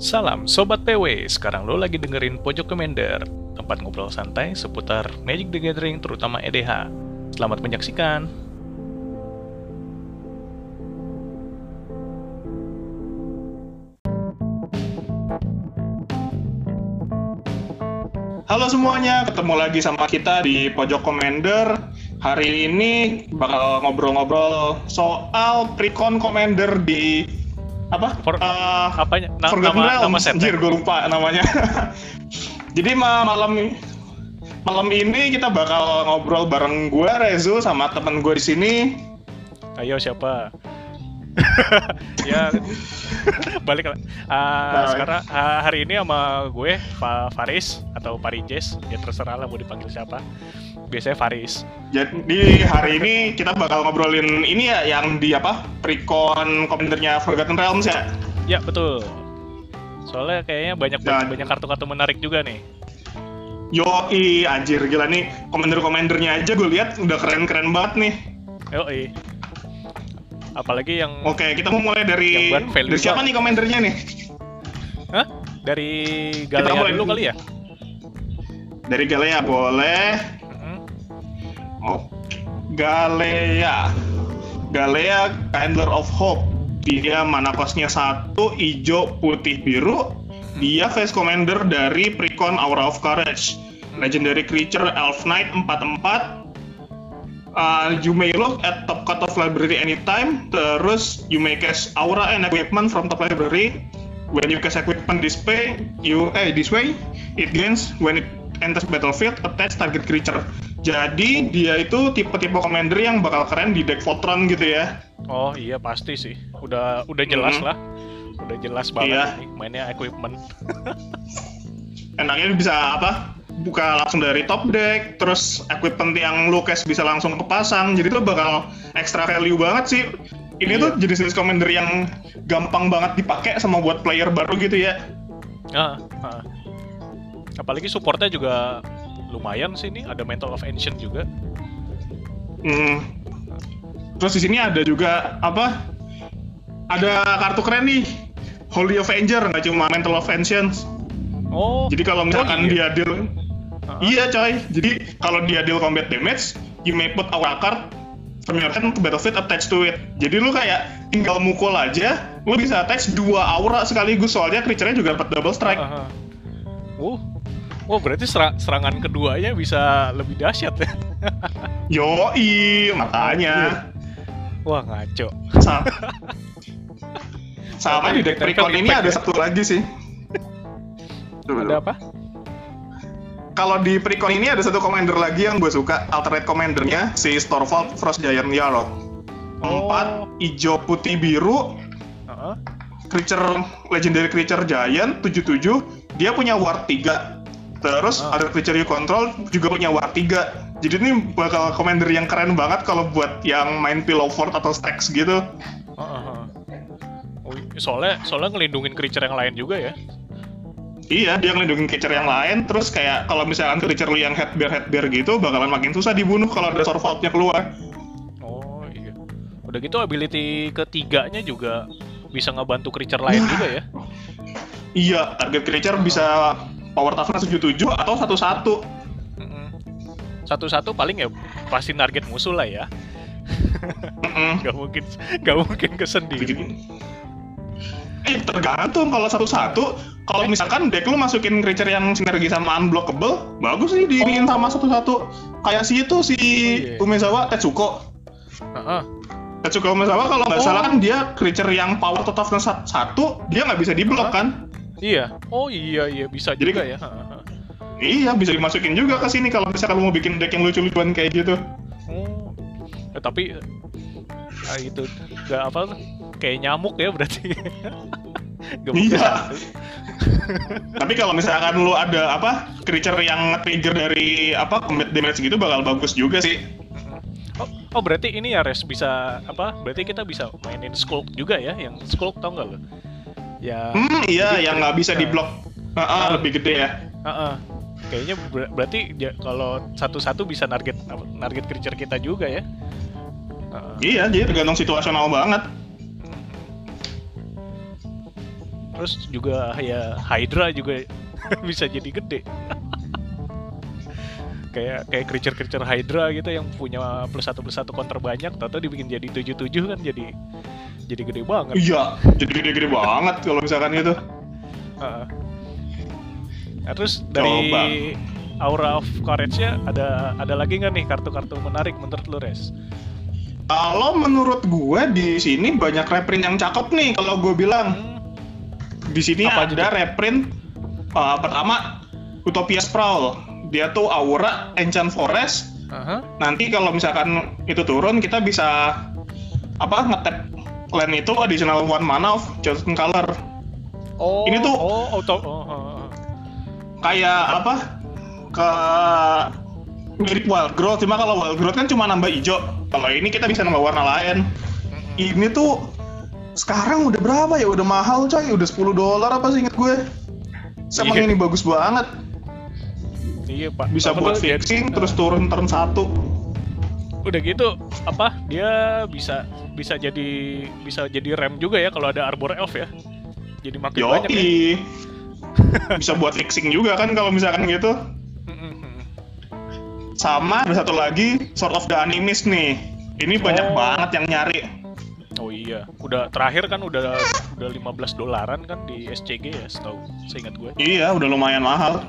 Salam Sobat PW, sekarang lo lagi dengerin Pojok Commander, tempat ngobrol santai seputar Magic the Gathering terutama EDH. Selamat menyaksikan. Halo semuanya, ketemu lagi sama kita di Pojok Commander. Hari ini bakal ngobrol-ngobrol soal Precon Commander di apa? For, uh, apanya? Na Forgotten nama, Realms. nama setnya? Anjir, gue lupa namanya. Jadi ma- malam malam ini kita bakal ngobrol bareng gue, Rezu, sama temen gue di sini. Ayo siapa? ya balik lah. Nah, sekarang ah, hari ini sama gue Fa- Faris atau Parijes ya terserah lah mau dipanggil siapa. Biasanya Faris. Jadi hari ini kita bakal ngobrolin ini ya yang di apa? Precon Commandernya Forgotten Realms ya. Ya betul. Soalnya kayaknya banyak Dan- banyak kartu-kartu menarik juga nih. Yoi, anjir gila nih commander-commandernya aja gue lihat udah keren-keren banget nih. Yoi. Apalagi yang Oke, kita mau mulai dari dari siapa nih komandernya nih? Hah? Dari Kita Galea dulu. kali ya? Dari Galea boleh. Oh, Galea. Galea Kindler of Hope. Dia mana kosnya satu, hijau, putih, biru. Dia face commander dari Precon Aura of Courage. Legendary creature Elf Knight 44. Uh, you may look at top cut of library anytime. Terus you may cast aura and equipment from top library. When you cast equipment way, you eh this way, it gains when it enters battlefield attach target creature. Jadi dia itu tipe-tipe commander yang bakal keren di deck Voltron gitu ya. Oh iya pasti sih. Udah udah jelas Mhm. lah. Udah jelas banget Iya. ini mainnya equipment. Enaknya bisa apa? Buka langsung dari top deck, terus equipment yang lu cast bisa langsung kepasang. Jadi tuh bakal extra value banget sih. Ini Iya. tuh jenis-jenis commander yang gampang banget dipakai sama buat player baru gitu ya. Ah, ah. Apalagi supportnya juga lumayan sih nih. Ada Mental of Ancient juga. Hmm. Terus di sini ada juga apa? Ada kartu keren nih. Holy Avenger nggak cuma Mental of Ancients. Oh. Jadi kalau oh misalkan iya. dia deal Ah, Iya coy. Jadi kalau dia deal combat damage, you may put aura card from your hand to battlefield attached to it. Jadi lu kayak tinggal mukul aja, lu bisa attach dua aura sekaligus soalnya creature-nya juga dapat double strike. ah, Uh. Wah berarti sera- serangan keduanya bisa lebih dahsyat ya? Yoi, makanya. Wah ngaco. Sa- Sama di deck Precon ini impact ada ya. satu lagi sih. Tuh, Ada apa? Kalau di Precon ini ada satu commander lagi yang gue suka, alternate commandernya si Stormfall Frost Giant Yarok. Empat, Oh. hijau, putih, biru, ah. creature legendary creature giant 77 dia punya ward 3 terus Ah. ada creature you control juga punya ward 3 jadi ini bakal commander yang keren banget kalau buat yang main pillow fort atau stacks gitu ah, ah. Oh, soalnya soalnya ngelindungin creature yang lain juga ya. iya dia ngelindungin creature yang lain terus kayak kalau misalkan creature lu yang head bear head bear gitu bakalan makin susah dibunuh kalau ada sword vault-nya keluar Oh iya. Udah gitu ability ketiganya juga bisa ngebantu creature lain juga ya. Iya target creature bisa power toughness 77 atau 11 Mm-mm. Satu-satu paling ya pasti target musuh lah ya. Mm-mm. Gak mungkin gak mungkin kesendiri. Eh tergantung kalau satu-satu. Kalau misalkan deck lu masukin creature yang sinergi sama unblockable, bagus sih diiniin Oh. sama satu-satu. Kayak si itu si iya. Umezawa Tetsuko. Ah. Tetsuko Umezawa kalau nggak Oh. salah kan dia creature yang power to toughness sat- satu, dia nggak bisa diblok Hah? kan? Iya. Oh iya iya bisa Jadi- juga ya. Iya, bisa dimasukin juga ke sini kalau misalkan mau bikin deck yang lucu-lucuan kayak gitu. Oh. Eh, tapi ah, itu gak apa kayak nyamuk ya berarti. Gak Iya. Tapi kalau misalkan lu ada apa creature yang trigger dari apa combat damage gitu bakal bagus juga sih. Oh, oh berarti ini ya res bisa apa? Berarti kita bisa mainin Skulk juga ya, yang Skulk tau nggak lo? Ya. Hmm, iya yang nggak bisa Nah. diblok. Ah, ah, lebih gede ya. ah, ah. Kayaknya ber- berarti ya, kalau satu-satu bisa target target creature kita juga ya. Ah, Iya, jadi tergantung situasional banget. terus juga ya Hydra juga bisa jadi gede kayak kayak creature creature Hydra gitu yang punya plus satu plus satu counter banyak atau dibikin jadi tujuh tujuh kan jadi jadi gede banget iya jadi gede-gede banget kalau misalkan itu. Nah, terus dari Coba. Aura of Courage-nya ada ada lagi nggak nih kartu-kartu menarik menurut lu Res? kalau menurut gue di sini banyak reprint yang cakep nih kalau gue bilang Hmm, di sini Apa aja ada reprint uh, pertama Utopia Sprawl dia tuh aura Enchant Forest aha. nanti kalau misalkan itu turun kita bisa apa ngetap land itu additional one mana of chosen color. Oh, Ini tuh- oh auto oh, oh, oh. kayak apa? Ke mirip wild growth cuma kalau wild growth kan cuma nambah hijau. Kalau ini kita bisa nambah warna lain. Ini tuh sekarang udah berapa ya? Udah mahal coy. Udah 10 dolar apa sih inget gue? Emang Iya. ini bagus banget. Iya pak. bisa buat fixing terus turun turn satu Udah gitu apa dia bisa bisa jadi bisa jadi rem juga ya kalau ada Arbor Elf ya. Jadi makin banyak ya. Yoi bisa buat fixing juga kan kalau misalkan gitu sama ada satu lagi Sword of the Animist nih ini banyak Oh. banget yang nyari Oh iya, udah terakhir kan udah udah 15 dolaran kan di SCG ya, setahu seingat gue. iya udah lumayan mahal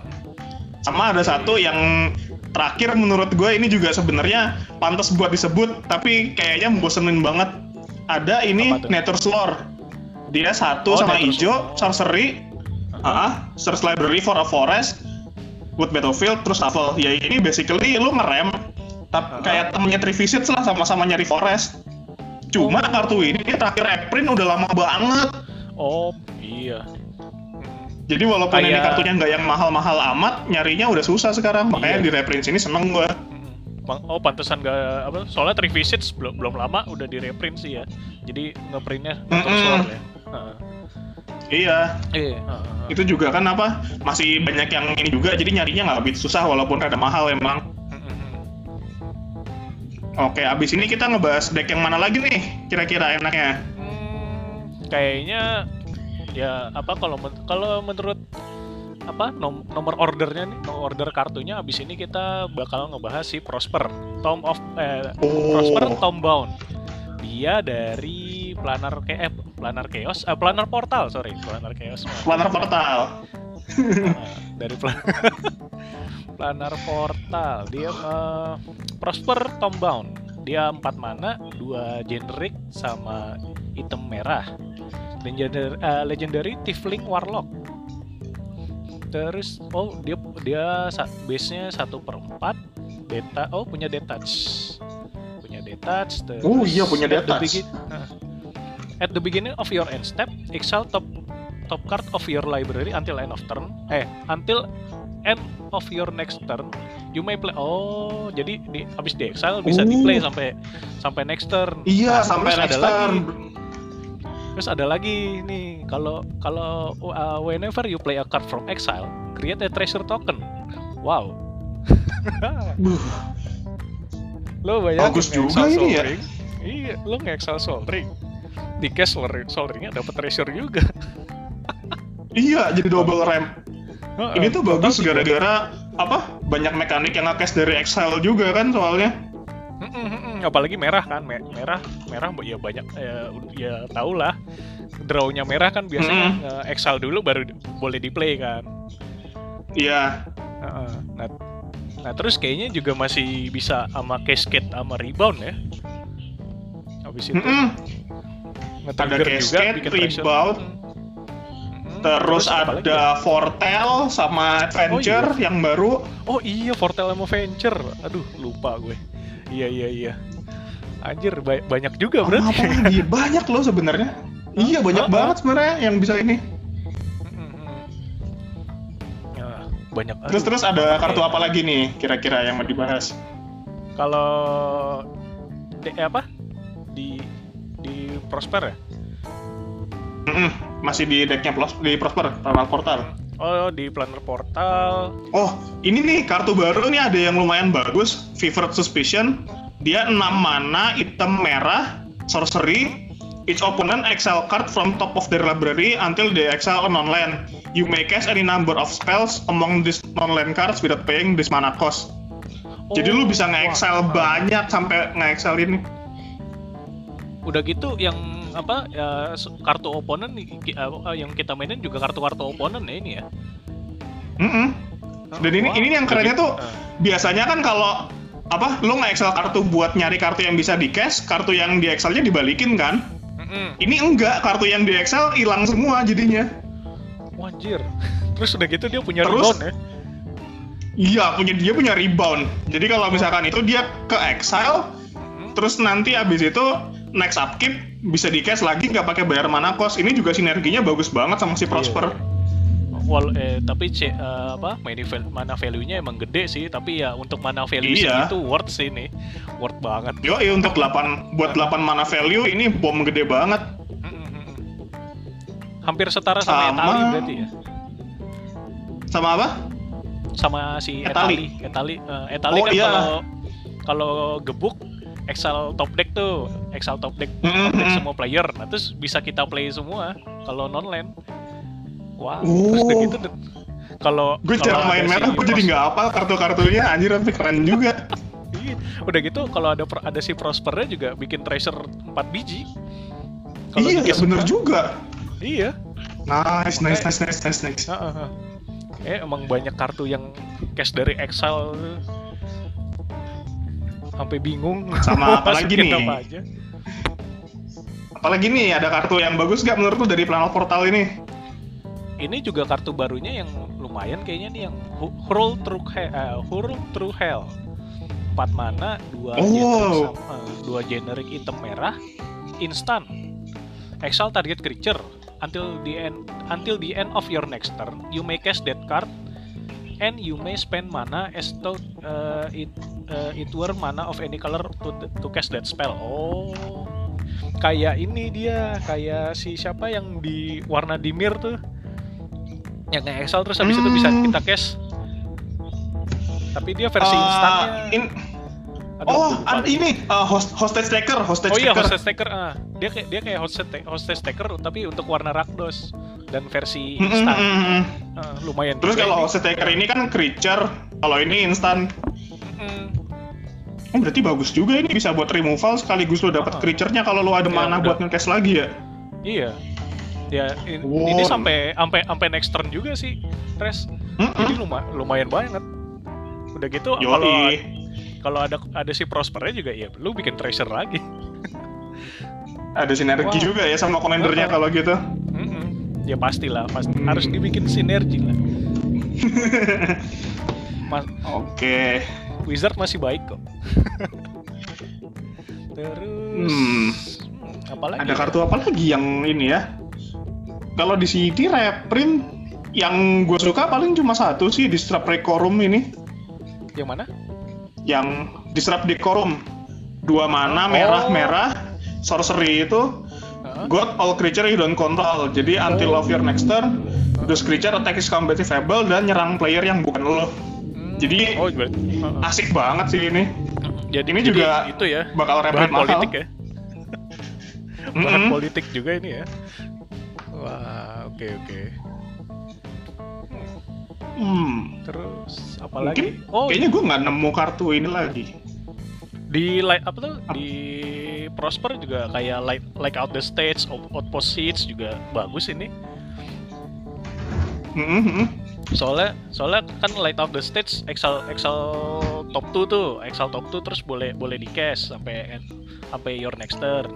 sama ada satu yang terakhir menurut gue ini juga sebenarnya pantas buat disebut tapi kayaknya membosenin banget ada ini? Nether's Lore dia satu Oh, sama hijau sorcery ah search library for a forest wood battlefield terus shuffle ya ini basically lu ngerem tapi Uh-huh. kayak temennya Trivisits lah sama-sama nyari forest cuma Oh. kartu ini terakhir reprint udah lama banget Oh iya. Jadi walaupun ini Kayak- kartunya nggak yang mahal-mahal amat nyarinya udah susah sekarang makanya Iya. di reprint sini seneng gue Oh pantesan gak apa? Soalnya Three Visits belum belum lama udah di reprint sih ya. Jadi ngeprintnya Mm-mm. terus ya. Heeh. iya Iya. heeh. itu juga kan apa masih banyak yang ini juga jadi nyarinya nggak begitu susah walaupun rada mahal emang oke abis ini kita ngebahas deck yang mana lagi nih kira-kira enaknya Hmm, kayaknya ya apa kalau men- kalau menurut apa nom- nomor ordernya nih nomor order kartunya abis ini kita bakal ngebahas si Prosper Tom of eh, Oh. Prosper Tombound. Dia dari planar ke eh, planar chaos eh, planar portal sorry planar chaos. Planner Portal. Nah, dari plan- planar portal. Dia eh, Prosper Tombound. Dia 4 mana dua generic sama item merah legendary, eh, legendary Tiefling Warlock. Terus oh dia dia base nya satu per 4 deta oh punya detach punya detach terus Oh, iya, punya at the detach. begin- nah, at the beginning of your end step exile top top card of your library until end of turn eh until end of your next turn you may play oh jadi di habis di exile bisa di play Oh. sampai sampai next turn. Iya Nah, sampai next ada lagi. turn terus ada lagi nih kalau kalau uh, whenever you play a card from exile create a treasure token wow lo bayangin Bagus juga ini Soul ya. Ring. iya lo nge-exile Soul Ring di cash Soul Ring- Soul Ringnya dapat treasure juga iya jadi double ramp Heeh, ini tuh bagus gara-gara apa banyak mekanik yang nge dari Exile juga kan soalnya. Apalagi merah kan Me- merah merah ya banyak ya, ya tau lah drawnya merah kan biasanya Mm-mm. eh, exile dulu baru boleh di play kan iya Heeh. nah nah terus kayaknya juga masih bisa sama cascade sama rebound ya habis itu Mm-mm. nge-trigger Ada cascade, pressure. rebound. Mm-mm. terus ya? ada Fortel sama Adventure yang baru Oh iya, Fortel sama Venture. Aduh, lupa gue. Iya iya iya. Anjir, ba- banyak juga berarti. apa lagi banyak loh sebenarnya iya banyak Hah? banget sebenarnya yang bisa ini Ya, banyak. terus aduh. terus ada kartu apa lagi nih kira-kira yang mau dibahas Kalau de, apa? Di di Prosper ya? Mm-mm, masih di decknya Plos- di Prosper Primal Portal Oh, di Planner Portal. Oh, ini nih kartu baru nih ada yang lumayan bagus, Fevered Suspicion. Dia 6 mana, item merah, sorcery, Each opponent exile card from top of their library until they exile a non-land. You may cast any number of spells among these non-land cards without paying this mana cost. Jadi lu bisa Oh, nge-exile wah. banyak sampai nge-exile ini. Udah gitu yang apa ya kartu opponent ki- uh, yang kita mainin juga kartu-kartu opponent ya ini ya. Mm-mm. Dan ini ini yang kerennya tuh biasanya kan kalau apa lu nge-exile kartu buat nyari kartu yang bisa di cash, kartu yang di exile-nya dibalikin kan? Mm-mm. Ini enggak, kartu yang di excel hilang semua jadinya. Wanjir. Terus udah gitu dia punya Terus- rebound ya. Iya, punya dia punya rebound. Jadi kalau misalkan itu dia ke exile, terus nanti abis itu next upkeep bisa di cash lagi nggak pakai bayar mana cost. Ini juga sinerginya bagus banget sama si Prosper. Wal, eh, tapi C, eh, apa mani val- mana value-nya emang gede sih, tapi ya untuk mana value Iya. segitu worth sih ini. Worth banget. Yo, untuk 8 buat 8 mana value ini bom gede banget. Hampir setara sama, Sama- Etali berarti ya. Sama apa? Sama si Etali. Etali. Etali, eh, Etali Oh, kan iya. kalau kalau gebuk Excel top deck tuh, Excel top deck, top deck Mm-mm. semua player. Nah, terus bisa kita play semua kalau non land. Wah, Oh. terus udah gitu kalau Gue cara main merah gue jadi nggak apa kartu-kartunya anjir tapi keren juga. Iya. Udah gitu kalau ada ada si Prospernya juga bikin treasure 4 biji. Kalau iya, bener juga. Iya. Nice, nice, nice, nice, nice, nice. Heeh, heeh. Eh emang banyak kartu yang cash dari Excel sampai bingung. Sama apa lagi nih? apa aja. Apalagi nih ada kartu yang bagus gak menurut lu dari Planal Portal ini? Ini juga kartu barunya yang lumayan kayaknya nih yang Hu- Hurl Through Hell, eh, Hurl Through Hell. 4 mana, 2 Oh. generic sama dua generic item merah, instant. Exile target creature until the end until the end of your next turn. You may cast that card and you may spend mana as though uh, it uh, it were mana of any color to to cast that spell. Oh. Kayak ini dia, kayak si siapa yang di warna dimir tuh. Yang nge-exile terus habis itu bisa Hmm. kita cast. Tapi dia versi Eh, instannya. in- oh, an- ini uh, host hostage taker, hostage Oh iya taker. hostage taker ah. Dia kayak dia kayak hostage hostage taker tapi untuk warna Rakdos dan versi Mm, mm, instan. mm, mm. Ah, lumayan. Terus kalau hostage taker ini kan creature, kalau ini instan. Mm, Oh, berarti bagus juga ini bisa buat removal sekaligus lo dapat Ah. creature-nya kalau lo ada Ya, mana udah. buat nge-cast lagi ya. Iya. Ya in- Wow. ini sampai sampai sampai next turn juga sih, Res. Jadi Mm-mm. luma- lumayan banget. Udah gitu kalau kalau ada ada si Prospernya juga ya lu bikin treasure lagi. Ada sinergi Wow. juga ya sama commandernya Ah. kalau gitu. Mm-mm. Ya pastilah, pasti Hmm. harus dibikin sinergi lah. Mas, Oke. Wizard masih baik kok. Terus Hmm. apalagi? Ada ya? kartu apa lagi yang ini ya? Kalau di CD reprint yang gue suka paling cuma satu sih Disrupt Decorum ini. Yang mana? Yang Disrupt Decorum. Dua mana Oh. merah-merah sorcery itu. God all creature you don't control. Jadi until of your next turn, those creature attack is compatible dan nyerang player yang bukan lo. Hmm. Jadi- oh berarti. Asik banget sih ini. jadi ini jadi juga itu ya Bakal mahal. politik ya bahan politik juga ini ya wah oke oke Hmm. terus apa lagi oh kayaknya gue nggak nemu kartu ini lagi. di light apa tuh di prosper juga kayak light like out the stage out- outpost seats juga bagus ini Mm-mm. soalnya soalnya kan light of the stage Excel Excel top 2 tuh Excel top 2 terus boleh boleh di cash sampai sampai your next turn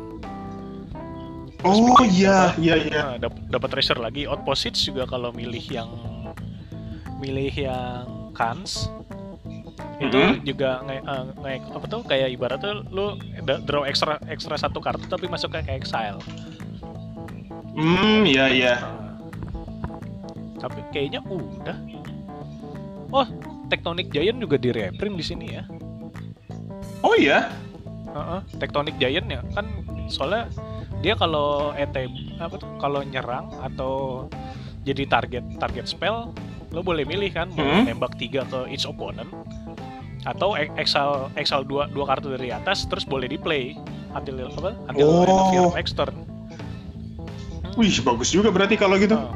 Terus Oh iya, iya iya. Dap- dapat treasure lagi outpost juga kalau milih yang milih yang cans itu Mhm. juga nge, nge- apa tuh kayak ibaratnya lu da- draw extra extra satu kartu tapi masuk ke exile Hmm, iya iya. Nah, tapi kayaknya udah. Oh, Tectonic Giant juga di reprint di sini ya. Oh iya. Heeh, Tectonic Giant ya kan soalnya dia kalau ETB apa tuh kalau nyerang atau jadi target target spell lo boleh milih kan mau Hmm. nembak tiga ke each opponent atau e- exile exile dua dua kartu dari atas terus boleh di play until apa until end of your Oh. next turn Wih, bagus juga berarti kalau gitu. Ah.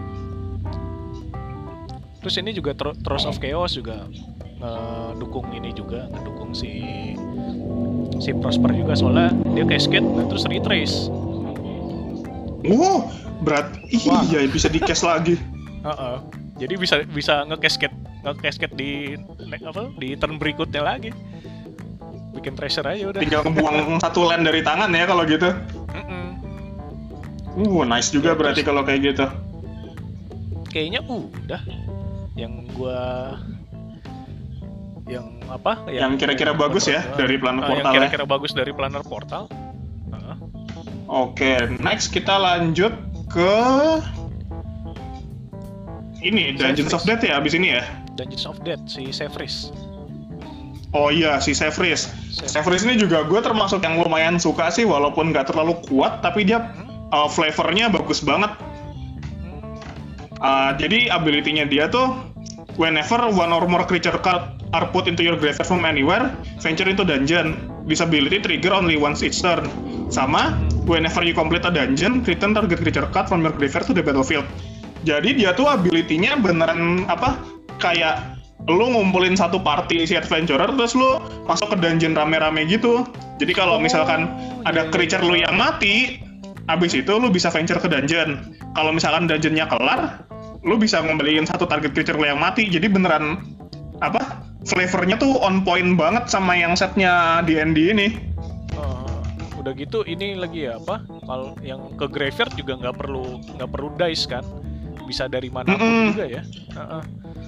Terus ini juga Thrones of Chaos juga ngedukung ini juga, ngedukung si si Prosper juga soalnya dia cascade nah terus retrace. Wow, berat. Wah. Iya, bisa di cash lagi. Heeh. Jadi bisa bisa nge-cascade nge-cascade di apa di turn berikutnya lagi. Bikin treasure aja udah. Tinggal ngebuang satu land dari tangan ya kalau gitu. Mm-mm. Uh, nice juga berarti kalau kayak gitu. Kayaknya udah yang gua yang apa Yang kira-kira bagus ya dari Planner ah, Portal yang ya. kira-kira bagus dari planner portal Heeh. Oke, next kita lanjut ke ini Dungeons of Death ya abis ini ya. Dungeons of Death si Sevris Oh iya si. Sevris. Sevris ini juga gue termasuk yang lumayan suka sih walaupun nggak terlalu kuat tapi dia uh, flavornya bagus banget. Uh, jadi ability-nya dia tuh whenever one or more creature card are put into your graveyard from anywhere, venture into dungeon. This ability trigger only once each turn. Sama, whenever you complete a dungeon, return target creature card from your graveyard to the battlefield. Jadi dia tuh ability-nya beneran apa? Kayak lu ngumpulin satu party si adventurer terus lu masuk ke dungeon rame-rame gitu. Jadi kalau Oh, misalkan ada iya, creature lu yang mati, abis itu lu bisa venture ke dungeon. Kalau misalkan dungeonnya kelar, lu bisa ngembaliin satu target creature lu yang mati. Jadi beneran apa? Flavornya tuh on point banget sama yang setnya D&D ini. Eh, udah gitu ini lagi ya apa kalau yang ke graveyard juga nggak perlu nggak perlu dice kan bisa dari mana pun Mm-mm. juga ya Heeh.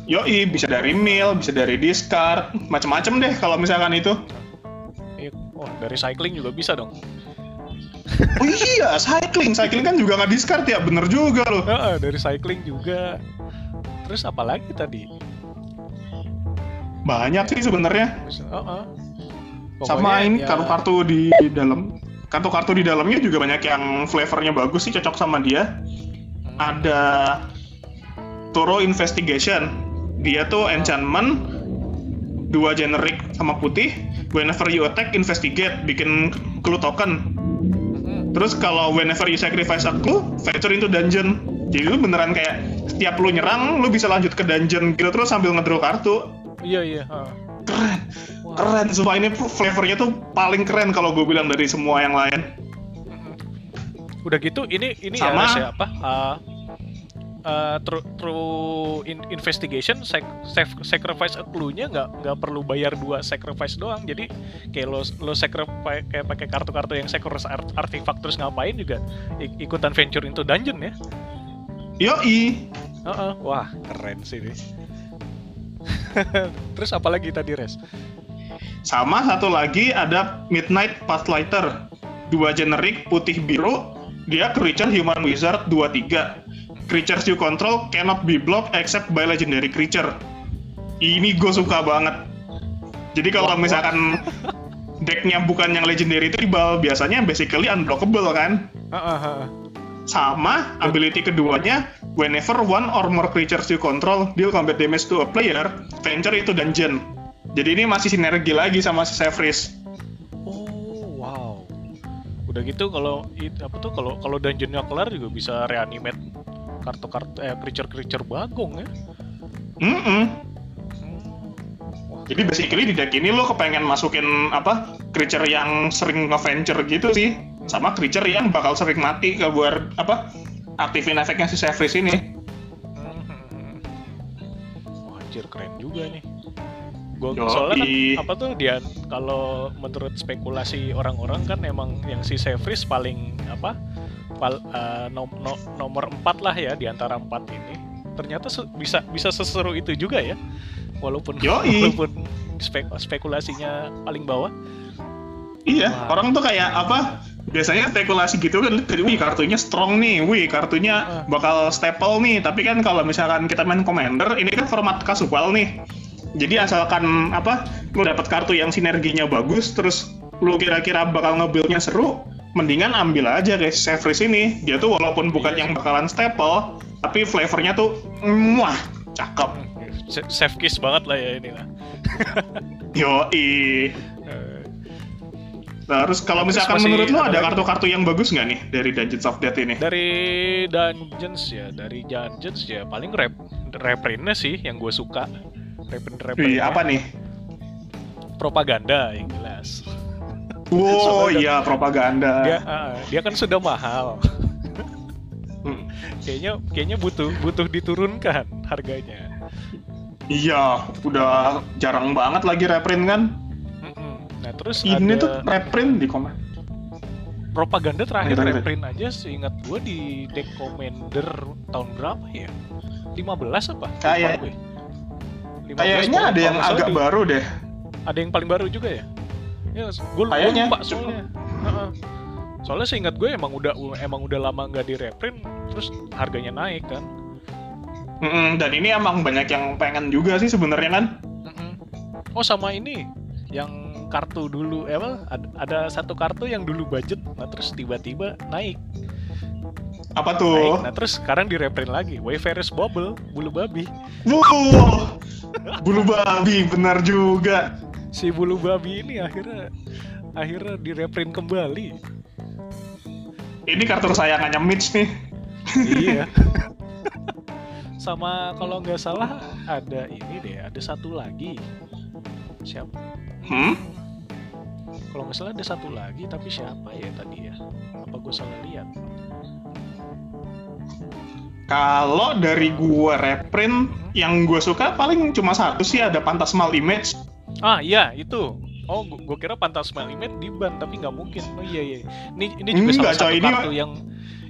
Yoi, bisa dari mill, bisa dari discard, macem-macem deh kalau misalkan itu. Iya. oh dari cycling juga bisa dong Oh iya, cycling. Cycling kan juga nggak discard ya, bener juga loh. Heeh, dari cycling juga terus apa lagi tadi Banyak sih sebenarnya. Bisa- heeh. Sama ini ya- kartu-kartu di dalam. Kartu-kartu di dalamnya juga banyak yang flavornya bagus sih, cocok sama dia. Hmm. Ada Toro Investigation. Dia tuh enchantment dua generic sama putih. Whenever you attack, investigate, bikin clue token. Terus kalau whenever you sacrifice a clue, venture into dungeon. Jadi lu beneran kayak setiap lu nyerang, lu bisa lanjut ke dungeon gitu terus sambil ngedraw kartu. iya iya heeh. Keren, Wah. keren. Sumpah ini flavornya tuh paling keren kalau gue bilang dari semua yang lain. Udah gitu ini ini Sama. ya siapa uh, uh, through, through in- investigation sac- sac- sacrifice a clue-nya nggak nggak perlu bayar dua sacrifice doang jadi kayak lo lo sacrifice kayak pakai kartu-kartu yang sacrifice art- artifact terus ngapain juga ik- ikutan venture into dungeon ya Yoi, Heeh. wah keren sih ini terus apa lagi tadi res sama satu lagi ada Midnight Pathlighter. Dua generik putih biru, dia creature human wizard 2-3. Creatures you control cannot be blocked except by legendary creature. Ini gue suka banget. Jadi kalau misalkan decknya bukan yang legendary tribal, biasanya basically unblockable kan? Sama ability keduanya, whenever one or more creatures you control deal combat damage to a player, venture itu dungeon. Jadi ini masih sinergi lagi sama si Sevris. Oh, wow. Udah gitu kalau apa tuh kalau kalau dungeonnya kelar juga bisa reanimate kartu-kartu eh creature-creature bagong ya. Hmm. Wah, Jadi basically di deck ini lo kepengen masukin apa creature yang sering nge-venture gitu sih, sama creature yang bakal sering mati ke buat apa aktifin efeknya si Sevris ini. Hmm. Wah, anjir keren juga nih. Gua Yoi. soalnya kan apa tuh dia kalau menurut spekulasi orang-orang kan emang yang si Sevris paling apa pal, eh, nom- no- nomor 4 lah ya di antara empat ini. Ternyata se- bisa bisa seseru itu juga ya. Walaupun Yoi. walaupun spek- spekulasinya paling bawah. Iya, Wah. orang tuh kayak apa? Biasanya spekulasi gitu kan, wih kartunya strong nih, wih kartunya Ah. bakal staple nih. Tapi kan kalau misalkan kita main commander, ini kan format casual nih. Jadi asalkan apa, lu dapat kartu yang sinerginya bagus, terus lu kira-kira bakal nge-build-nya seru, mendingan ambil aja guys Sevris ini. Dia tuh walaupun bukan Iya. yang bakalan staple, tapi flavornya tuh, wah, cakep. Safe kiss banget lah ya ini lah. Yoi. Eh, Terus kalau Terus misalkan masih menurut lo ada kartu-kartu yang bagus nggak nih dari Dungeons of Death ini? Dari Dungeons ya, dari Dungeons ya paling rep reprintnya sih yang gue suka. Reprint reprint. Wih, apa nih? Propaganda yang jelas. Wow, iya propaganda. Dia ah, dia kan sudah mahal. Hmm. kayaknya kayaknya butuh butuh diturunkan harganya. Iya, udah jarang banget lagi reprint kan. Mm-mm. Nah terus Ini ada tuh reprint di komen. propaganda terakhir reprint aja seingat gue di deck commander tahun berapa ya? 15 apa? Kayak- gue. 15 Kayaknya kalau- ada yang agak baru deh. ada yang paling baru juga ya? Ya, gue lupa soalnya. Heeh. Soalnya seingat gue emang udah emang udah lama nggak di reprint, terus harganya naik kan. Mm-mm, dan ini emang banyak yang pengen juga sih sebenarnya kan. Mm-mm. Oh sama ini yang kartu dulu, eh apa? Ada, ada satu kartu yang dulu budget, nah terus tiba-tiba naik, Apa naik. tuh? Nah terus sekarang di reprint lagi, Wayfarer's Bubble, bulu babi. Wow, bulu babi benar juga. Si bulu babi ini akhirnya akhirnya di reprint kembali. Ini kartu kesayangannya Mitch nih. iya. Sama kalau nggak salah ada ini deh, ada satu lagi. Siapa? Hmm? Kalau nggak salah ada satu lagi, tapi siapa ya tadi ya? Apa gue salah lihat? Kalau dari gua reprint yang gua suka paling cuma satu sih ada Phantasmal Image. Ah iya itu. Oh, gue kira Phantasmal Image di ban, tapi nggak mungkin. Oh iya iya. Ini ini juga Enggak, salah satu ini kartu yang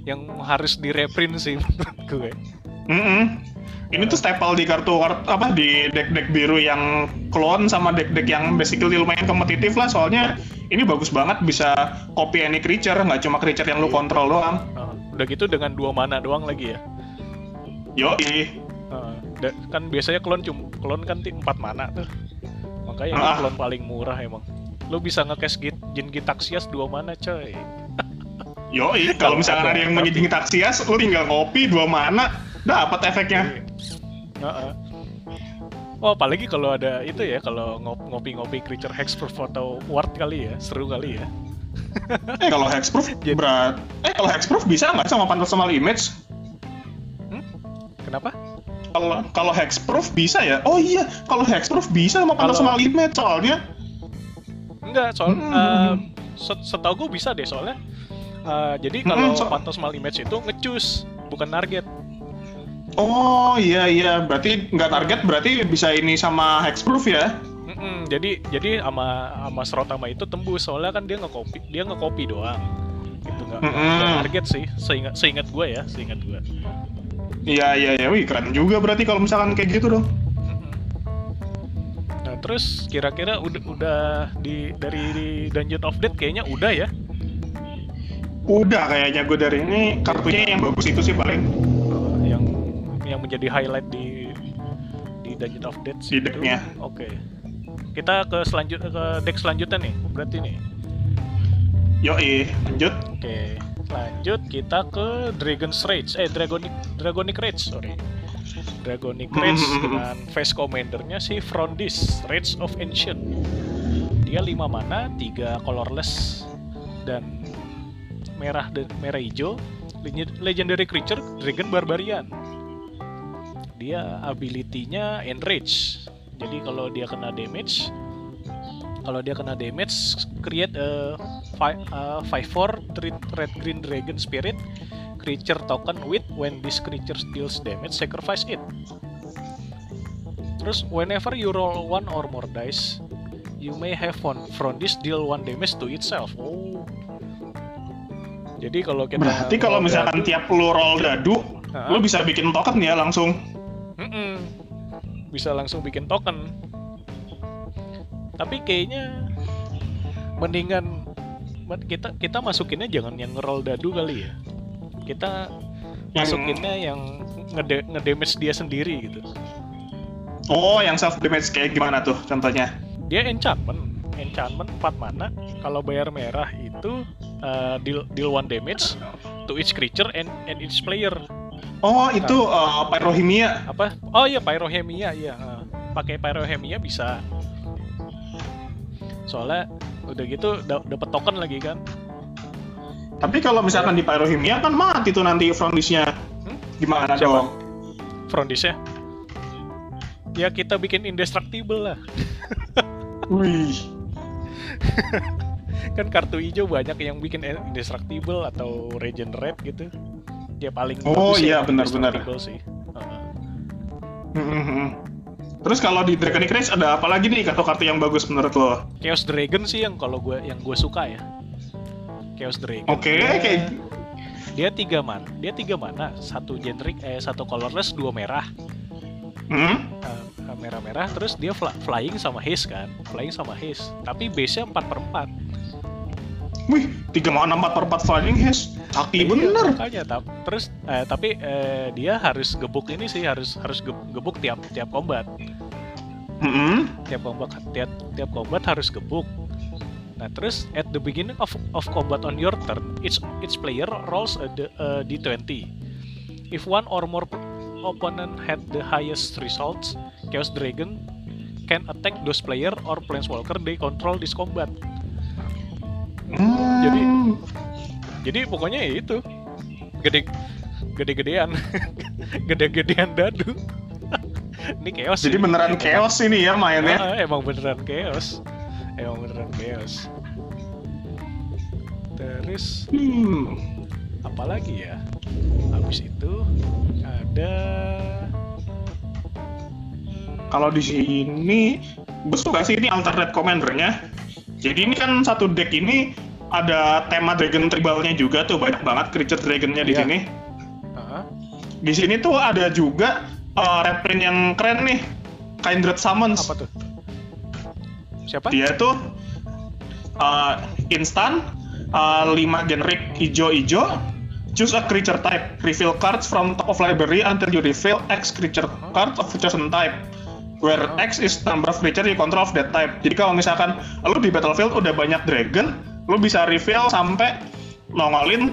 yang harus di reprint sih menurut gue. Mm-mm. Ini tuh staple di kartu kart- apa di deck-deck biru yang clone sama deck-deck yang basically lumayan kompetitif lah soalnya ini bagus banget bisa copy any creature nggak cuma creature yang lu Iya. kontrol doang. Ah, udah gitu dengan dua mana doang lagi ya. Yoi. Da- kan biasanya klon cum klon kan empat mana tuh. Makanya Ah. klon paling murah emang. Lu bisa nge-cash git, Jin Gitaxias dua mana coy. Yoi, kalau Kalau misalkan ada, yang menjadi taksias, lu tinggal ngopi dua mana, dapat efeknya. Heeh. Oh, apalagi kalau ada itu ya, kalau ngop- ngopi-ngopi creature hexproof atau ward kali ya, seru kali ya. Eh kalau hexproof berat. Eh kalau hexproof bisa nggak sama Phantasmal Image? Kenapa? Kalau kalau hexproof bisa ya? Oh iya, kalau hexproof bisa sama Kalau- Phantasmal Image soalnya. Enggak, soal Hmm. eh, set- setahu gue bisa deh soalnya. eh, jadi Hmm, kalau so- Phantasmal Image itu ngecus, bukan target. Oh iya iya, berarti nggak target berarti bisa ini sama hexproof ya? Mm-mm, jadi jadi sama sama Srotama itu tembus soalnya kan dia nge-copy dia nge-copy doang. Gitu nggak nggak Mm-mm. target sih, seingat seingat gue ya, seingat gue. Iya iya iya, wih keren juga berarti kalau misalkan kayak gitu dong. Nah terus kira-kira udah udah di dari di Dungeon of Death kayaknya udah ya. Udah kayaknya gue dari ini kartunya yang bagus itu sih paling. Eh, yang yang menjadi highlight di di Dungeon of Death Di decknya. Oke. Kita ke selanjut ke deck selanjutnya nih, berarti nih. Yoi, lanjut. Oke, lanjut kita ke Dragon's Rage. Eh, Dragonic Dragonic Rage, sorry. Dragonic Rage dengan face commandernya si Frondis, Rage of Ancient. Dia 5 mana, 3 colorless dan merah dan merah hijau. Legend- Legendary creature Dragon Barbarian. Dia ability-nya Enrage. Jadi kalau dia kena damage kalau dia kena damage create a 5 4 red, red green dragon spirit creature token with when this creature deals damage sacrifice it. Terus whenever you roll one or more dice you may have one from this deal one damage to itself. Oh. Jadi kalau kita Berarti kalau misalkan dadu- tiap lu roll dadu, lu bisa bikin token ya langsung. Mm-mm. bisa langsung bikin token tapi kayaknya mendingan men- kita kita masukinnya jangan yang ngeroll dadu kali ya. Kita Yang- masukinnya yang ngede ngedamage dia sendiri gitu. Oh, yang self damage kayak gimana tuh contohnya? dia enchantment enchantment 4 mana. Kalau bayar merah itu uh, deal deal one damage to each creature and and each player. Oh, itu uh, pyrohemia. apa? Oh iya pyrohemia iya uh, pakai pyrohemia bisa soalnya udah gitu da- dapat token lagi kan Tapi kalau misalkan di Pyrohimia kan mati tuh nanti frontisnya. Hmm? Gimana Siapa? dong? frontisnya ya kita bikin indestructible lah Wih. kan kartu hijau banyak yang bikin indestructible atau regenerate gitu dia paling Oh, iya, benar-benar. indestructible sih Heeh. Mhm. Terus kalau di Draconic Rage ada apa lagi nih kartu-kartu yang bagus menurut lo? Chaos Dragon sih yang kalau gue yang gue suka ya. Chaos Dragon. Oke, dia, kayak dia tiga man dia tiga mana? Satu generic eh satu colorless dua merah. Hmm? Eh, merah-merah terus dia fly- flying sama haze kan? Flying sama haze. Tapi base nya 4 per 4 Wih, 3 mana 4 per 4 flying haze. Sakti bener. makanya tap, terus eh, tapi eh, dia harus gebuk ini sih harus harus ge- gebuk tiap tiap combat Mhm. tiap combat tiap tiap combat harus gebuk nah terus at the beginning of of combat on your turn each each player rolls a, d- a d20 if one or more opponent had the highest results chaos dragon can attack those player or planeswalker they control this combat Hmm. Jadi, jadi pokoknya ya itu gede gede-gedean gede-gedean dadu ini chaos Jadi sih. beneran chaos ini ya mainnya. Ah, emang beneran chaos emang beneran chaos terus Hmm. apalagi ya habis itu ada Kalau di sini, gue suka sih ini alternate commandernya. Jadi ini kan satu deck ini ada tema dragon tribalnya juga tuh banyak banget creature dragonnya di Iya. sini. Di sini tuh ada juga uh, reprint yang keren nih, Kindred Summons. apa tuh siapa Dia tuh uh, instan uh, 5 generic hijau-hijau Choose a creature type. Reveal cards from top of library until you reveal X creature card of chosen type. Where X is number of creature you control of that type. Jadi kalau misalkan lu di battlefield udah banyak dragon, lu bisa reveal sampai nongolin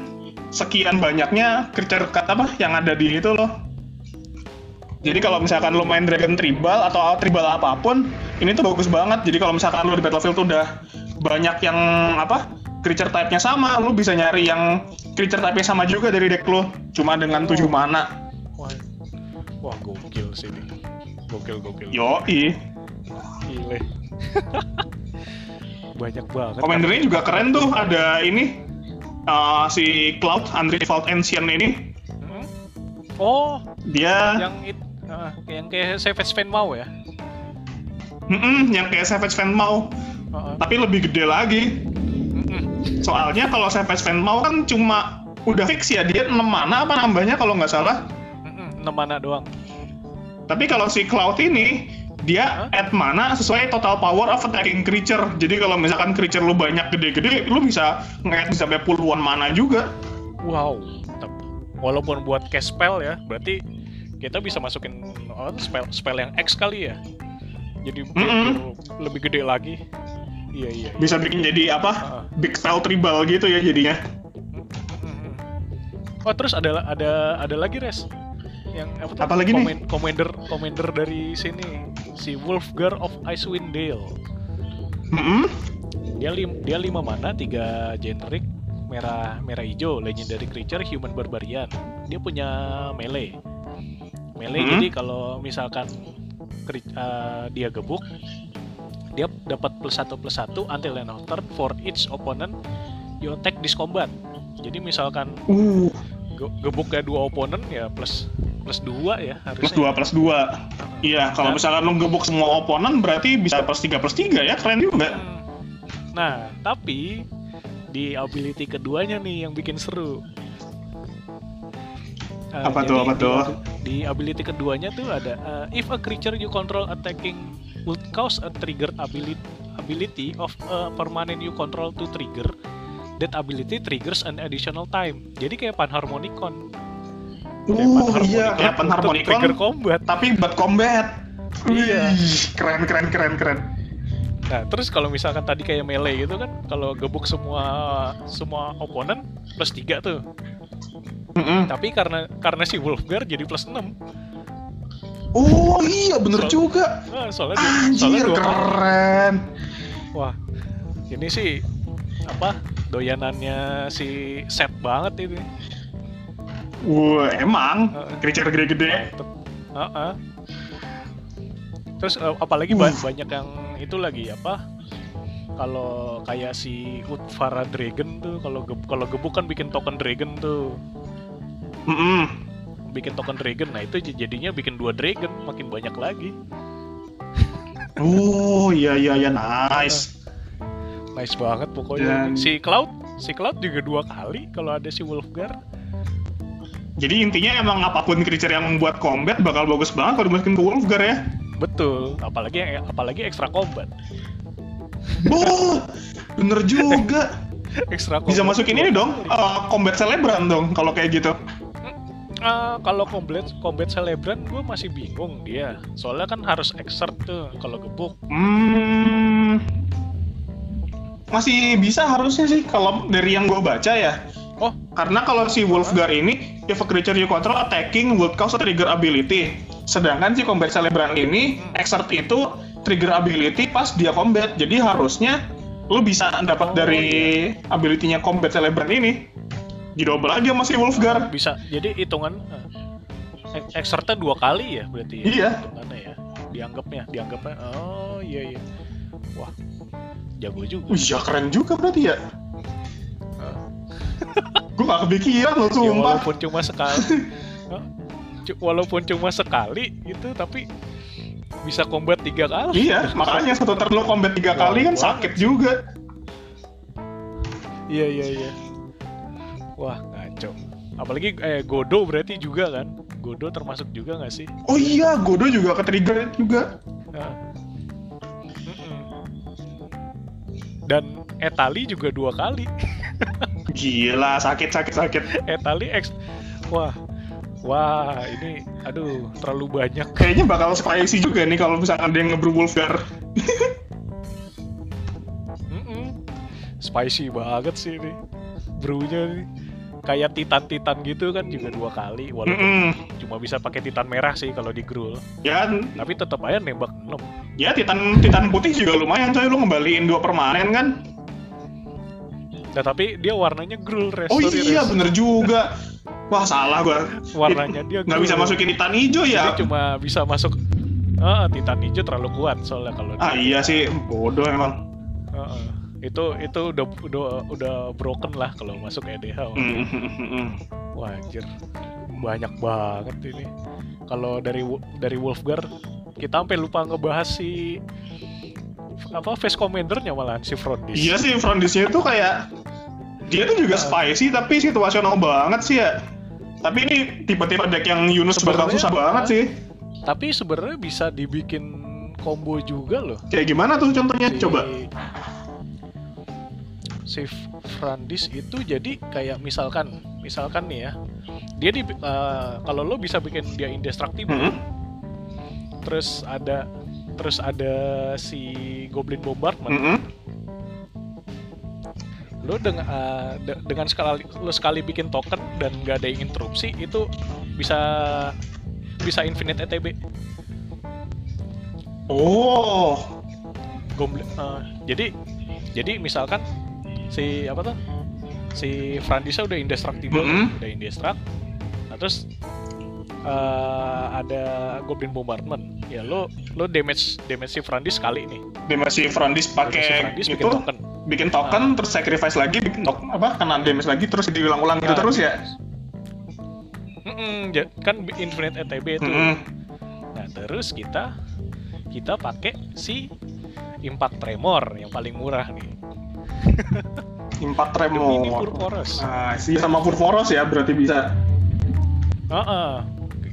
sekian banyaknya creature card apa yang ada di itu loh. Jadi kalau misalkan lu main Dragon Tribal atau tribal apa pun, ini tuh bagus banget. Jadi kalau misalkan lu di Battlefield tuh udah banyak yang apa? creature type-nya sama, lu bisa nyari yang creature type-nya sama juga dari deck lu, cuma dengan 7 mana. wah wah gokil sih ini gokil gokil Yoi. gile banyak banget Commandernya juga keren tuh, ada ini uh, si Cloud Unresolved Ancient ini, Hmm? oh dia yang it, ah, yang kayak Savage Fan mau ya Mm-mm, yang kayak Savage Fan mau, Ah, ah. tapi lebih gede lagi. Soalnya kalau Savage Fan mau kan cuma udah fix ya dia 6 mana apa nambahnya kalau nggak salah. Mm-mm, enam mana doang Tapi kalau si Cloud ini dia add mana sesuai total power of attacking creature. Jadi kalau misalkan creature lu banyak gede-gede, lu bisa nge bisa sampai puluhan mana juga. wow mantap. walaupun buat cast spell ya berarti kita bisa masukin oh, spell spell yang X kali ya jadi Mm-mm. lebih gede lagi iya iya, iya. Bisa bikin jadi apa? Ah. Big spell tribal gitu ya jadinya. Oh terus ada ada ada lagi res yang apa, tuh? Apa lagi nih? Command- commander commander dari sini si Wolfgar of Icewind Dale Mm-mm. dia lim dia lima mana tiga generic merah merah hijau legendary creature human barbarian dia punya melee melee Hmm. jadi kalau misalkan eh, dia gebuk dia dapat plus satu plus satu until end of turn for each opponent you attack this combat jadi misalkan Uh, ge- gebuknya dua opponent ya plus plus dua ya plus harusnya 2 plus 2. Iya, kalau Nah. misalkan lu gebuk semua oponen berarti bisa plus 3 plus 3 ya, keren juga. Hmm. Nah, tapi di ability keduanya nih yang bikin seru. Uh, Apa tuh, apa di- tuh? Di, ability keduanya tuh ada uh, if a creature you control attacking would cause a trigger ability ability of a permanent you control to trigger that ability triggers an additional time. Jadi kayak panharmonicon. Uh, iya, kayak untuk Panharmonicon. Trigger combat. Tapi buat combat. Iya. Keren keren keren keren. Nah, terus kalau misalkan tadi kayak melee gitu kan, kalau gebuk semua semua oponen plus 3 tuh. Mm-mm. Tapi karena karena si Wolfgar jadi plus 6. Oh iya bener So- juga. Nah, soalnya dia, soalnya Anjir dua kali. keren. Wah. Ini sih apa doyanannya si set banget ini. Wah, emang creature gede-gede. Mantep. Heeh. Terus eh, apalagi Uh. banyak yang itu lagi apa? Kalau kayak si Utvara Dragon tuh, kalau ge- kalau gebuk kan bikin token Dragon tuh, Mm-mm. bikin token Dragon. Nah itu jadinya bikin dua Dragon, makin banyak lagi. Oh iya iya iya nice. Nice banget pokoknya. Dan- Si Cloud, si Cloud juga dua kali kalau ada si Wolfgar. Jadi intinya emang apa pun creature yang membuat combat bakal bagus banget kalau dimasukin ke Wolfgar ya. Betul, apalagi apalagi extra combat. Oh, bener juga. Extra Bisa combat masukin dua ini dong, uh, combat celebran dong kalau kayak gitu. Ah, kalau combat combat celebran gue masih bingung dia. Soalnya kan harus exert tuh kalau gebuk. Hmm, masih bisa harusnya sih kalau dari yang gue baca ya. Oh, Karena kalau si Wolfgar ini, if a creature you control attacking would cause a trigger ability. Sedangkan si combat celebran ini, exert itu trigger ability pas dia combat. Jadi harusnya lu bisa dapat Oh, dari ability-nya combat celebran ini. Di double aja masih Wolfgar. bisa. Jadi hitungan eh, exertnya dua kali ya berarti. ya? Iya. Hitungannya ya. Dianggapnya, dianggapnya. Oh iya iya. Wah, jago juga. Wih, ya keren juga berarti ya. Gue gak kepikiran loh, Ya, sumpah. walaupun cuma sekali. Walaupun cuma sekali itu tapi bisa combat tiga kali. Iya, makanya satu turn lu combat tiga Wow kali kan sakit juga. Iya iya iya. Wah ngaco. Apalagi eh Godo berarti juga kan? Godo termasuk juga nggak sih? Oh iya, Godo juga ke trigger juga. Nah. Dan Etali juga dua kali. Gila, sakit sakit sakit. Etali X. Wah, wah ini, aduh terlalu banyak. Kayaknya bakal spicy juga nih kalau misalkan dia ngebrew Wolfgar. Mm-mm. Spicy banget sih ini. Brewnya nih. Kayak titan-titan gitu kan juga dua kali walaupun Mm-mm. cuma bisa pakai titan merah sih kalau di Grul. Ya, Tapi tetap aja nembak 6. ya titan titan putih juga lumayan coy lu ngembaliin dua permanen kan. Nah, tapi dia warnanya Grul res. Oh iya, Res. bener juga. Wah salah gua. Warnanya dia nggak bisa masukin titan hijau ya. Jadi cuma bisa masuk Ah, Titan hijau terlalu kuat soalnya kalau Ah iya sih, bodoh emang. Heeh. itu itu udah udah udah broken lah kalau masuk EDH. Mm, mm, mm, mm. Wah anjir. Banyak banget ini. Kalau dari dari Wolfgar kita sampai lupa ngebahas si apa face commandernya malahan si Frondis. Iya sih, Frondisnya itu kayak dia tuh juga spicy tapi situasional banget sih ya. Tapi ini tipe-tipe deck yang Yunus bakal susah banget ah. sih. Tapi sebenarnya bisa dibikin combo juga loh. Kayak gimana tuh contohnya? si- Coba. si Frandis itu jadi kayak misalkan misalkan nih ya dia di eh, kalau lo bisa bikin dia indestructible Hmm. terus ada terus ada si Goblin Bombardment Mm-mm. Lo dengan eh, de- dengan sekali lo sekali bikin token dan nggak ada yang interupsi itu bisa bisa infinite ETB Oh, Goblin eh, jadi jadi misalkan si apa tuh si Frandisa udah indestructible Mm-mm. udah indestruct. Nah terus eh, ada Goblin Bombardment. Ya lo lo damage damage si Frandis sekali nih. Damage si pakai Frandis itu? bikin token bikin token terus sacrifice lagi bikin tok apa kena damage lagi terus diulang-ulang gitu Ah. terus ya. Mm-mm, kan infinite ETB itu Mm-mm. nah terus kita kita pakai si Impact Tremor yang paling murah nih Impact Tremor. Purporous Ah, sih sama Purporos ya berarti bisa. Heeh.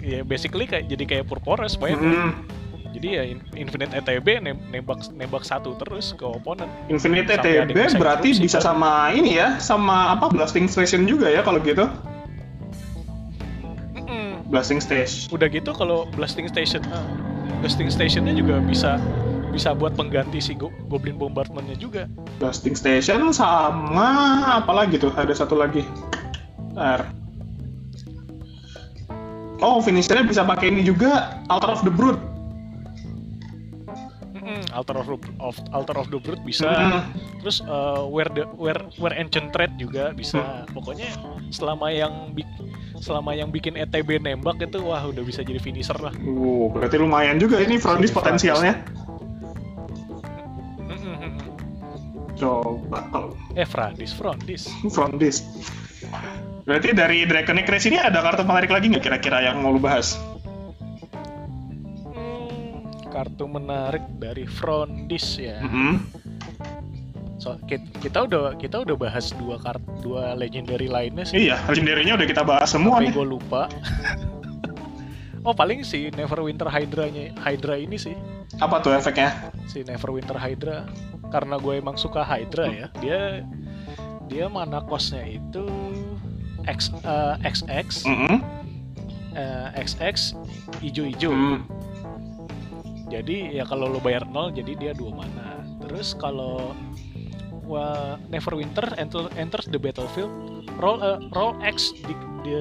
ya basically kayak jadi kayak Purporous pokoknya Mm-mm. Jadi ya in- infinite ETB nem- nembak nembak satu terus ke opponent Infinite ETB berarti interupsi, bisa kan? sama ini ya, sama apa Blasting Station juga ya kalau gitu. Mm-mm. Blasting Station. udah gitu kalau blasting station ah, blasting stationnya juga bisa bisa buat pengganti si Go- goblin bombardmentnya juga Blasting Station sama apa lagi tuh? Ada satu lagi. Bentar. Oh, finishernya bisa pakai ini juga, Altar of the Brood. Altar of, of Altar of the Brute bisa. Mm-mm. Terus eh, Where the Where Where Ancient Thread juga bisa. Pokoknya selama yang selama yang bikin ETB nembak itu wah udah bisa jadi finisher lah. Uh, berarti lumayan juga ini Frondis potensialnya. Coba kalau Eh Frondis, Frondis. Frondis. Berarti dari Draconic Race ini ada kartu menarik lagi nggak kira-kira yang mau lu bahas? Hmm, kartu menarik dari Frondis ya. Mm-mm. So, kita, kita udah kita udah bahas dua kart dua legendary lainnya sih. Iya, legendary-nya udah kita bahas semua Tapi nih. gue lupa. oh paling si Neverwinter Hydra-nya Hydra ini sih Apa tuh efeknya? si Neverwinter Hydra karena gue emang suka Hydra ya dia dia mana kosnya itu X eh, XX Mm-mm. eh, XX ijo-ijo Mm. Jadi ya kalau lo bayar nol jadi dia dua mana terus kalau wah, Neverwinter enter, enters the battlefield roll eh, roll X di, di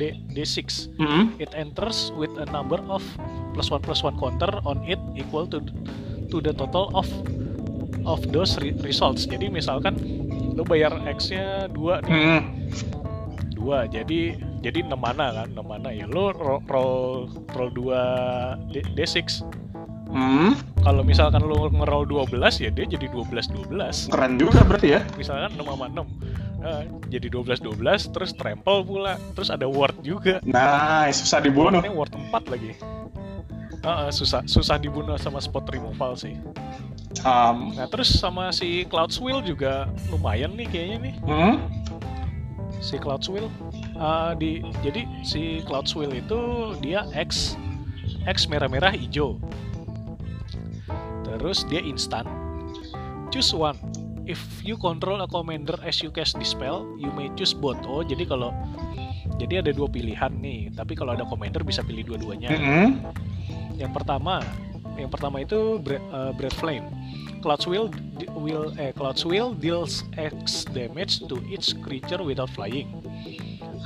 D, D6 Mm-mm. it enters with a number of plus one plus one counter on it equal to to the total of of those re- results. Jadi misalkan lo bayar X-nya 2 nih, Mm-mm. 2. Jadi jadi 6 mana kan, 6 mana ya. Lo roll roll, roll 2 D, D6. Mm. Kalau misalkan lo ngeroll 12 ya dia jadi 12 12. Keren juga berarti ya. Misalkan 6 sama 6. Eh, jadi 12 12 terus trample pula, terus ada ward juga. Nice, susah dibunuh. Ini ward 4 lagi. Heeh, susah susah dibunuh sama spot removal sih. Um, Nah terus sama si Cloud Swill juga lumayan nih kayaknya nih mm. si Cloud Swill. Ah, di jadi si Cloud Swill itu dia X X merah-merah hijau. Terus dia instan. Choose one. If you control a commander as you cast this spell, you may choose both. Oh, jadi kalau jadi ada dua pilihan nih, tapi kalau ada commander bisa pilih dua-duanya. Mm-mm. Yang pertama, yang pertama itu Bre- uh, Breath Flame. Cloud Will will eh Cloud Will deals X damage to each creature without flying.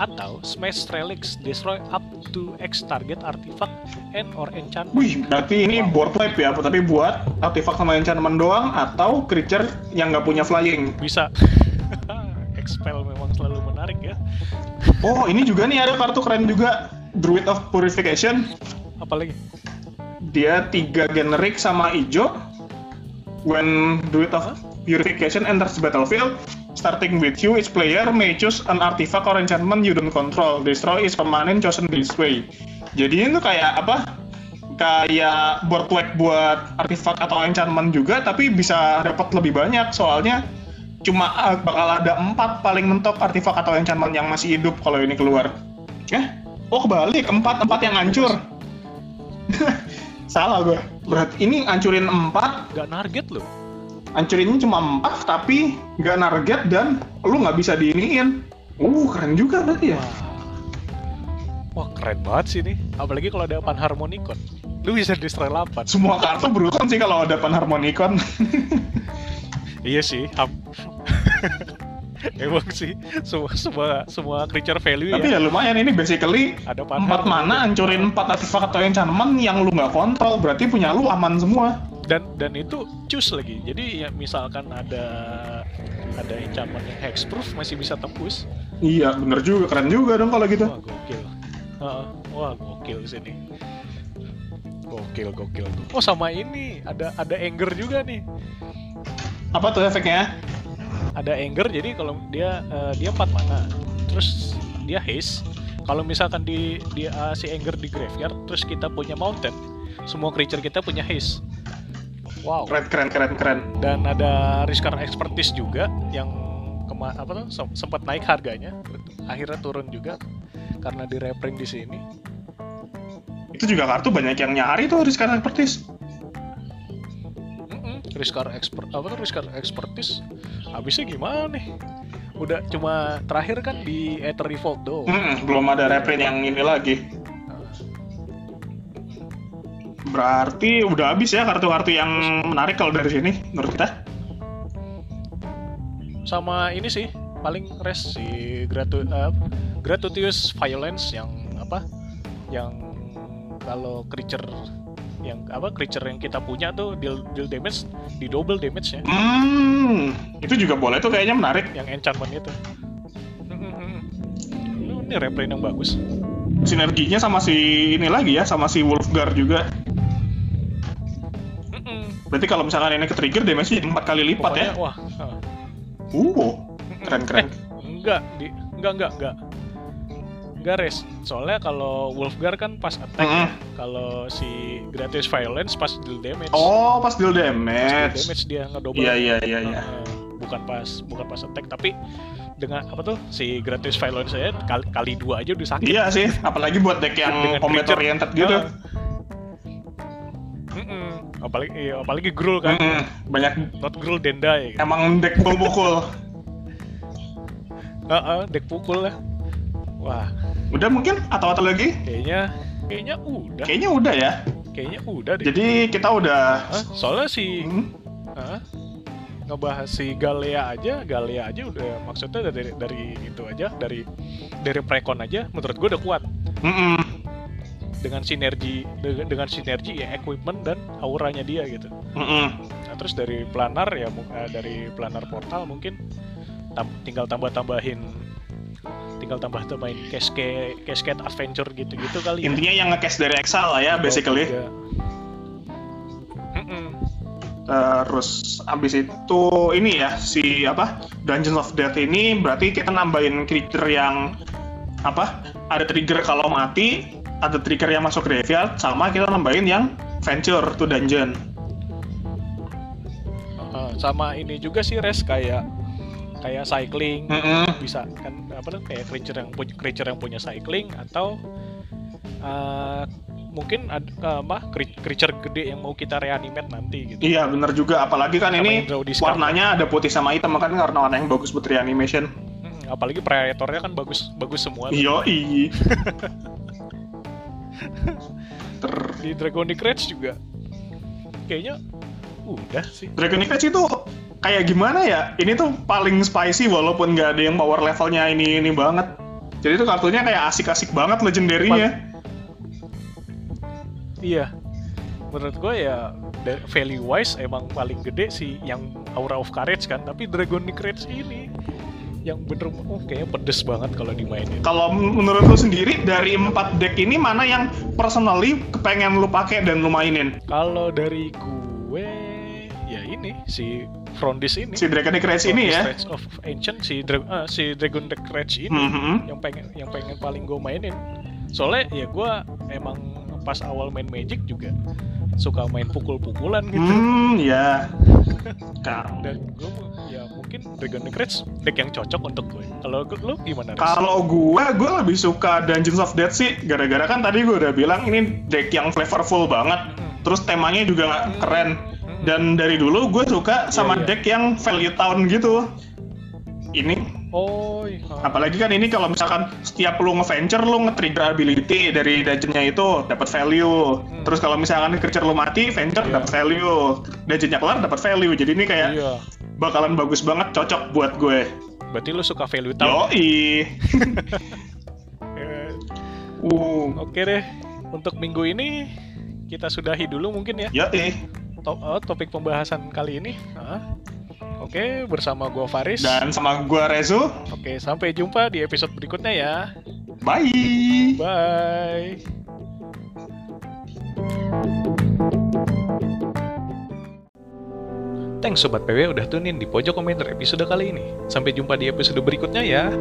Atau Smash Relics destroy up to X target artifact and or enchantment. Wih, berarti ini board wipe ya, tapi buat artifact sama enchantment doang atau creature yang nggak punya flying. Bisa. Expel memang selalu menarik ya. Oh, ini juga nih ada kartu keren juga, Druid of Purification. Apalagi Dia tiga generic sama ijo. When Druid of Purification enters battlefield, starting with you, each player may choose an artifact or enchantment you don't control. Destroy is permanent chosen this way. Jadi ini tuh kayak apa? Kayak board wipe buat artifact atau enchantment juga, tapi bisa dapat lebih banyak soalnya cuma uh, bakal ada empat paling mentok artifact atau enchantment yang masih hidup kalau ini keluar. Eh? Oh kebalik, empat empat yang hancur. Salah gue. Berarti ini hancurin empat, nggak target loh. Hancurinnya cuma empat tapi nggak narget dan lu nggak bisa diiniin. Uh keren juga berarti ya. Wah. Wah keren banget sih ini. Apalagi kalau ada Panharmonicon. Lu bisa destroy 8. Semua kartu berurutan sih kalau ada panharmonicon. Iya sih, Emang sih semua semua semua creature value Tapi ya ya lumayan ini basically ada empat mana hancurin empat artifact atau enchantment yang lu nggak kontrol berarti punya lu aman semua. Dan dan itu choose lagi. Jadi ya misalkan ada ada enchantment yang hexproof masih bisa tembus. Iya bener juga keren juga dong kalau gitu. Wah gokil. Heeh, wah gokil sini. Gokil gokil. Oh sama ini ada ada anger juga nih. Apa tuh efeknya? ada anger jadi kalau dia eh, dia empat mana terus dia haste kalau misalkan di dia eh, si anger di graveyard terus kita punya mountain semua creature kita punya haste wow. Keren keren keren keren. dan ada Riskar expertise juga yang kema apa tuh sem- sempat naik harganya. Akhirnya turun juga karena di reprint di sini. Itu juga kartu banyak yang nyari tuh Rizkan Expertise. Mm-mm, Riskar expert apa tuh Riskar expertise? Habisnya gimana nih? Udah cuma terakhir kan di Ether Revolt doang. Mm-mm, belum ada reprint yang ini lagi. Berarti udah habis ya kartu-kartu yang menarik kalau dari sini menurut kita. sama ini sih paling res si gratu eh, gratuitous violence yang apa yang kalau creature yang apa creature yang kita punya tuh deal deal damage di double damage nya Hmm, itu juga boleh tuh kayaknya menarik. yang enchantment itu. Lu ini replay yang bagus. Sinerginya sama si ini lagi ya, sama si Wolfgar juga. Berarti kalau misalkan ini ke trigger damage-nya jadi empat kali lipat ya. Pokoknya, wah. ah. Uh, keren-keren. Enggak, di enggak enggak enggak. Enggak res. Soalnya kalau Wolfgar kan pas attack, Mm-mm. kalau si Gratis Violence pas deal damage. Oh, pas deal Pas deal damage. damage dia ngedouble. Iya, iya, iya, iya. Bukan pas bukan pas attack tapi dengan apa tuh si Gratis Violence saya kali, kali dua aja udah sakit. Iya sih, apalagi buat deck yang combat oriented gitu. Ah. Mm-mm. Apalagi iya, apalagi Grul kan. Mm-mm. Banyak Not Grul Dendai. emang deck pukul-pukul. Heeh, deck pukul lah. Wah, Udah mungkin atau atau lagi? kayaknya kayaknya udah. Kayaknya udah ya. Kayaknya udah deh. Jadi kita udah Hah? Soalnya si Hmm, Hah? ngebahas si Galea aja, Galea aja udah maksudnya dari dari itu aja, dari dari prekon aja menurut gue udah kuat mm-mm. Dengan sinergi dengan, dengan sinergi ya equipment dan auranya dia gitu. Mm-mm. Nah, terus dari planar ya eh, dari planar portal mungkin tam- tinggal tambah-tambahin tinggal tambah-tambahin cascade cascade adventure gitu-gitu kali ya. Intinya yang nge-cast dari Exile lah ya, basically. Iya. Terus abis itu ini ya si apa Dungeons of Death ini berarti kita nambahin creature yang apa ada trigger kalau mati, ada trigger yang masuk graveyard, sama kita nambahin yang venture to dungeon. Uh, sama ini juga sih res kayak kayak cycling Mm-mm. bisa kan apa tuh kayak creature yang punya creature yang punya cycling atau uh, mungkin ada apa cre- creature gede yang mau kita reanimate nanti gitu. Iya bener juga, apalagi kan Sama ini warnanya ada putih sama hitam kan karena warna yang bagus buat reanimation. Hmm, apalagi predatornya kan bagus bagus semua. tuh. Yoi. Ter Di Dragonic Rage juga kayaknya udah sih. Dragonic Age itu kayak gimana ya? Ini tuh paling spicy walaupun nggak ada yang power levelnya ini ini banget. Jadi tuh kartunya kayak asik-asik banget legendary-nya. Iya. Menurut gue ya value wise emang paling gede sih yang Aura of Courage kan, tapi Dragonic Rage ini yang bener oh kayaknya pedes banget kalau dimainin. Kalau menurut lu sendiri dari empat deck ini mana yang personally kepengen lu pakai dan lu mainin? Kalau dari gue ya ini si Frondis ini. Si Dragonic Rage ini ya? Rage of Ancient si Dra- ah, si Dragon Deck Rage ini Mhm. yang pengen yang pengen paling gue mainin. Soalnya ya gue emang pas awal main Magic juga suka main pukul-pukulan gitu. Hmm, ya. Ka- Dan gue mungkin Dragon Rage deck yang cocok untuk gue. Kalau gue- lu gimana? Kalau gue, gue lebih suka Dungeons of Death sih, gara-gara kan tadi gue udah bilang ini deck yang flavorful banget, Hmm. terus temanya juga Hmm. keren. Hmm. Dan dari dulu gue suka sama iya. deck yang value town gitu. Ini, Oh, iya. apalagi kan ini kalau misalkan setiap lu nge-venture, lu nge-trigger ability dari dungeonnya itu, dapat value. Hmm. Terus kalau misalkan creature lu mati, venture Iya. dapat value. Dungeonnya kelar dapat value. Jadi ini kayak Iya. Bakalan bagus banget, cocok buat gue. Berarti lu suka value town. Yoi. Eh, uh, Oke deh. Untuk minggu ini kita sudahi dulu mungkin ya yoi. to- oh, topik pembahasan kali ini. Ah. Oke, bersama gua Faris. Dan sama gue Rezu. Oke, sampai jumpa di episode berikutnya ya. Bye. Bye. Thanks Sobat PW udah tune in di pojok komentar episode kali ini. Sampai jumpa di episode berikutnya ya.